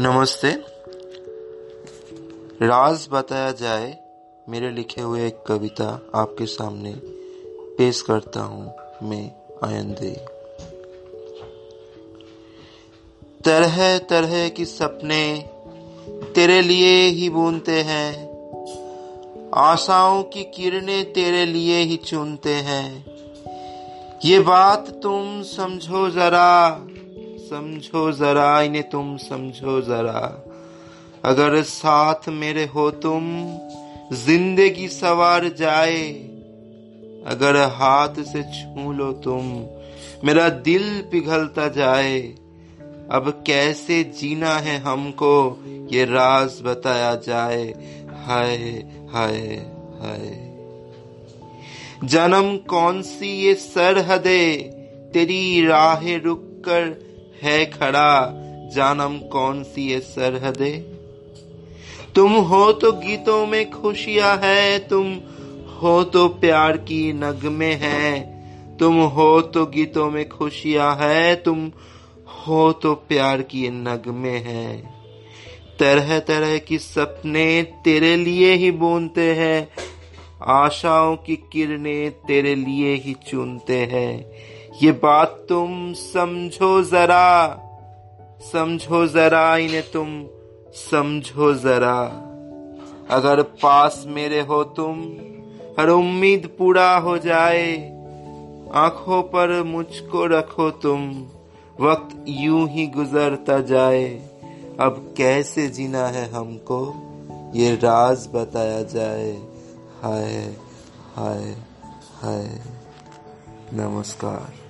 नमस्ते। राज बताया जाए, मेरे लिखे हुए एक कविता आपके सामने पेश करता हूँ मैं आयन दे तरह तरह की सपने तेरे लिए ही बुनते हैं। आशाओं की किरणें तेरे लिए ही चुनते हैं। ये बात तुम समझो जरा समझो जरा, इन्हें तुम समझो जरा। अगर साथ मेरे हो तुम, ज़िंदगी सवार जाए। अगर हाथ से छू लो तुम, मेरा दिल पिघलता जाए। अब कैसे जीना है हमको, ये राज बताया जाए। हाय हाय हाय। जन्म कौन सी ये सरहदे, तेरी राहें रुक कर है खड़ा, जानम कौन सी ये सरहदे? तुम हो तो गीतों में खुशियाँ है, तुम हो तो प्यार की नगमे है। तुम हो तो गीतों में खुशियाँ है, तुम हो तो प्यार की नगमे है। तरह तरह की सपने तेरे लिए ही बोनते हैं, आशाओं की किरणें तेरे लिए ही चुनते हैं। ये बात तुम समझो जरा। समझो जरा इन्हें तुम समझो जरा। अगर पास मेरे हो तुम, हर उम्मीद पूरा हो जाए। आँखों पर मुझको रखो तुम, वक्त यूँ ही गुजरता जाए। अब कैसे जीना है हमको, ये राज बताया जाए। हाय हाय हाय। नमस्कार।